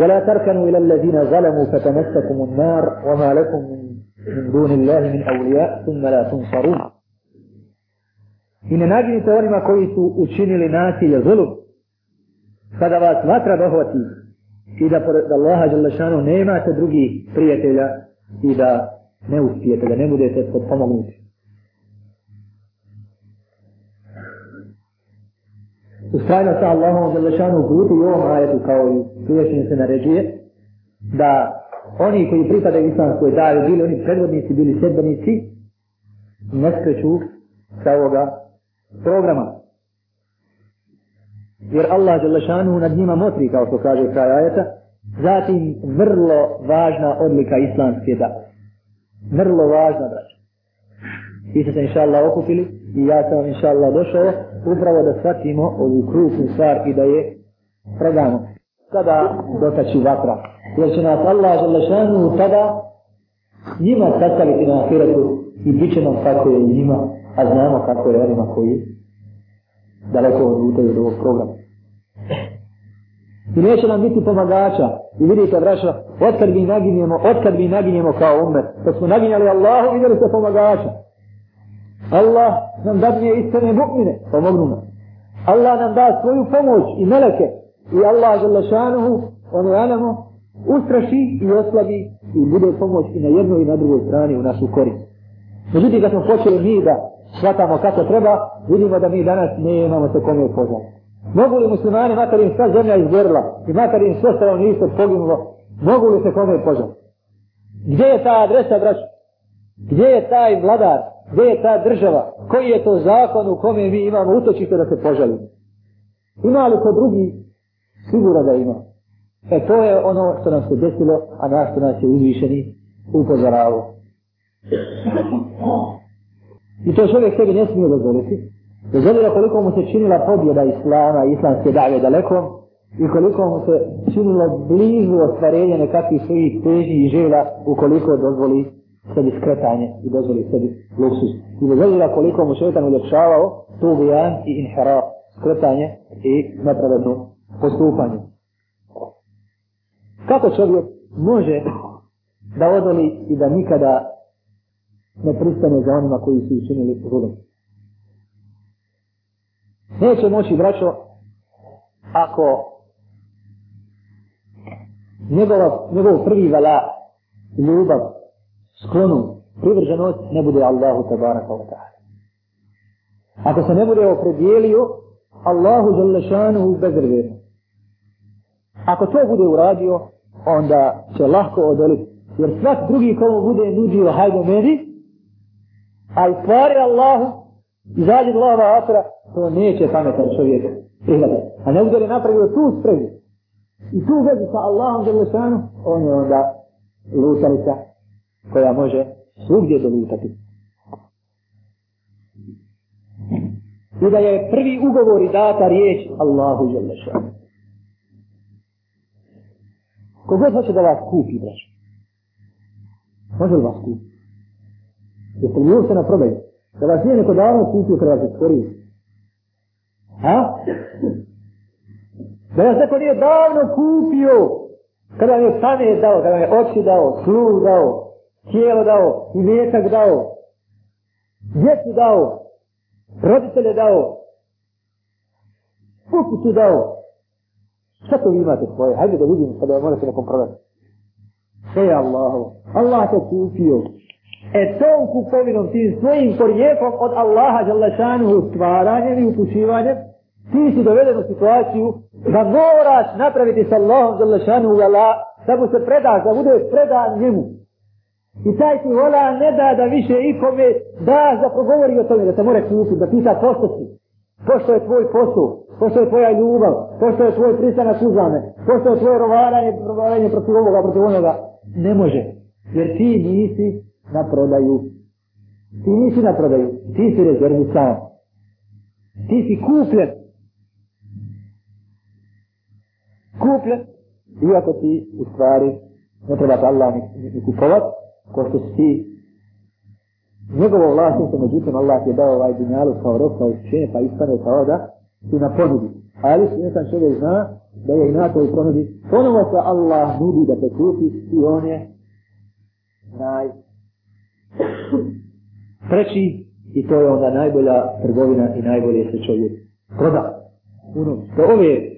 ولا تركنوا إلى الذين ظلموا فتمسكم النار وما لكم من دون الله من أولياء ثم لا تنصرون. إن ناجني تولي ما كويتو أشيني لناسي لظلم فذا بات ماترا بهوتي إذا فرد الله جل شانه نيما تدرقي بريتي إذا نوستيت إذا نمدت تطمغنوتي Ustrajno sa Allahom Đalešanu putu i ovom ajetu kao i priješnje se naređuje da oni koji pripadaju islamskoj davi, bili oni predvodnici, bili sedbenici, ne skreću sa ovoga programa. Jer Allah Đalešanu nad njima motri, kao što kaže kraj ajeta, zatim vrlo važna odlika islamske da. Vrlo važna, braća. Vi ste se inša Allah okupili i ja sam inša Allah došao upravo da shvatimo ovu krupnu stvar i da je predamo. Kada dotači vatra. Jer će nas Allah želešanu tada njima sastaviti na ahiretu i bit će nam kako je njima, a znamo kako je onima koji daleko odlutaju od ovog programa. I neće nam biti pomagača. I vidite, braša, otkad mi naginjemo, otkad mi naginjemo kao umet, kad smo naginjali Allahu, vidjeli se pomagača. Allah nam dadne istane mu'mine, pomognu nam. Allah nam da svoju pomoć i meleke. I Allah, žele šanuhu, ono janamo, ustraši i oslabi i bude pomoć i na jednoj i na drugoj strani u našu korist. Međutim, kad smo počeli mi da shvatamo kako treba, vidimo da mi danas ne imamo se kome upoznati. Mogu li muslimani, makar im sva zemlja izgorila i makar im sve stalo nisu poginulo, mogu li se kome upoznati? Gdje je ta adresa, braću? Gdje je taj vladar? Gdje je ta država? Koji je to zakon u kome mi imamo utočište da se požalimo? Ima li ko drugi? Sigura da ima. E to je ono što nam se desilo, a na što nas je uzvišeni upozoravo. I to čovjek sebi ne smije dozvoliti. Bez obzira koliko mu se činila pobjeda Islama i islamske dave daleko i koliko mu se činilo blizu ostvarenja nekakvih svojih teži i žela ukoliko dozvoli sebi skretanje i dozvoli sebi luksus. I bez obzira koliko mu šetan uljepšavao tu bijan i inhera skretanje i nepravedno postupanje. Kako čovjek može da odoli i da nikada ne pristane za onima koji su učinili zulum. Neće moći, braćo, ako njegov, njegov prvi vala, ljubav, sklonu, privrženost ne bude Allahu tabaraka wa ta'ala. Ako se ne bude opredijelio, Allahu želešanu bezrvjerno. Ako to bude uradio, onda će lahko odoliti. Jer svak drugi komu bude nudio hajde meni, a i stvari Allahu, izađe do Allahova atra, to neće pametan čovjek prihvatiti. A ne bude li napravio tu spregu i tu vezu sa Allahom Đelešanu, on je onda lutalica koja može svugdje dolutati. I da je prvi ugovor i data riječ Allahu Đelešanu. Kogod hoće da vas kupi, braću? Može li vas kupi? Jeste li uopšte na prodaju? Da vas nije neko davno kupio kada vas je stvorio? Ha? Da vas neko nije davno kupio kada vam je stane dao, kada vam je oči dao, sluh dao, tijelo dao, i mjetak dao, djecu dao, roditelje dao, ukusu dao. Šta to vi imate svoje? Hajde da vidimo kada vam morate nekom prodati. Sve je Allahovo. Allah te kupio. E tom kupovinom, tim svojim korijekom od Allaha Đalešanu stvaranjem i upućivanjem, ti si doveden u situaciju da moraš napraviti s Allahom Đalešanu vala, da mu se predaš, da budeš predan njemu. I taj ti vola ne da da više ikome da da progovori o tome, da te more kupiti, da pita pošto si. Pošto je tvoj posao, pošto je tvoja ljubav, pošto je tvoj pristanak uzame, pošto je tvoje rovaranje, rovaranje protiv ovoga, protiv onoga. Ne može, jer ti nisi na prodaju. Ti nisi na prodaju, ti si rezervi sam. Ti si kupljen. Kupljen, iako ti u stvari ne treba Allah ni, ni kupovati, ko što si ti njegovo vlasništvo, međutim Allah ti je dao ovaj dunjalu kao rok, kao učenje, pa ispane kao da si na ponudi. Ali jedan čovjek zna da je i na toj ponudi. Ponovo se Allah nudi da te kupi i on je naj preči i to je onda najbolja trgovina i najbolje se čovjek proda. Uno, do ove